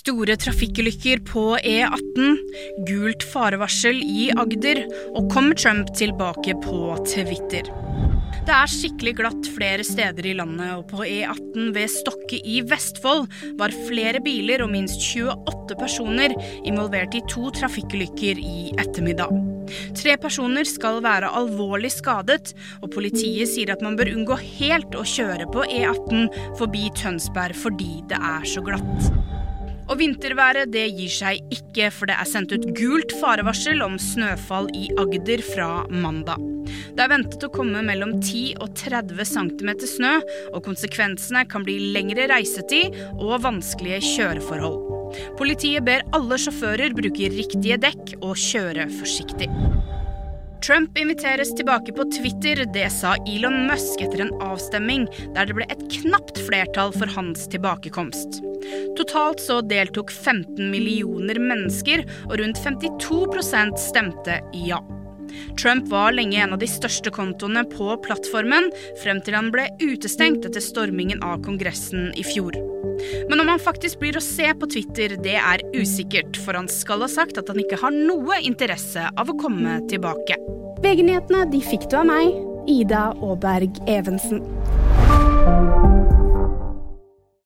Store trafikkulykker på E18, gult farevarsel i Agder, og kommer Trump tilbake på Twitter? Det er skikkelig glatt flere steder i landet, og på E18 ved Stokke i Vestfold var flere biler og minst 28 personer involvert i to trafikkulykker i ettermiddag. Tre personer skal være alvorlig skadet, og politiet sier at man bør unngå helt å kjøre på E18 forbi Tønsberg fordi det er så glatt. Og vinterværet det gir seg ikke, for det er sendt ut gult farevarsel om snøfall i Agder fra mandag. Det er ventet å komme mellom 10 og 30 cm snø, og konsekvensene kan bli lengre reisetid og vanskelige kjøreforhold. Politiet ber alle sjåfører bruke riktige dekk og kjøre forsiktig. Trump inviteres tilbake på Twitter, det sa Elon Musk etter en avstemming der det ble et knapt flertall for hans tilbakekomst. Totalt så deltok 15 millioner mennesker, og rundt 52% stemte ja. Trump var lenge en av de største kontoene på plattformen, frem til han ble utestengt etter stormingen av Kongressen i fjor. Men om han faktisk blir å se på Twitter, det er usikkert, for han skal ha sagt at han ikke har noe interesse av å komme tilbake. VG-nyhetene de fikk du av meg, Ida Aaberg Evensen.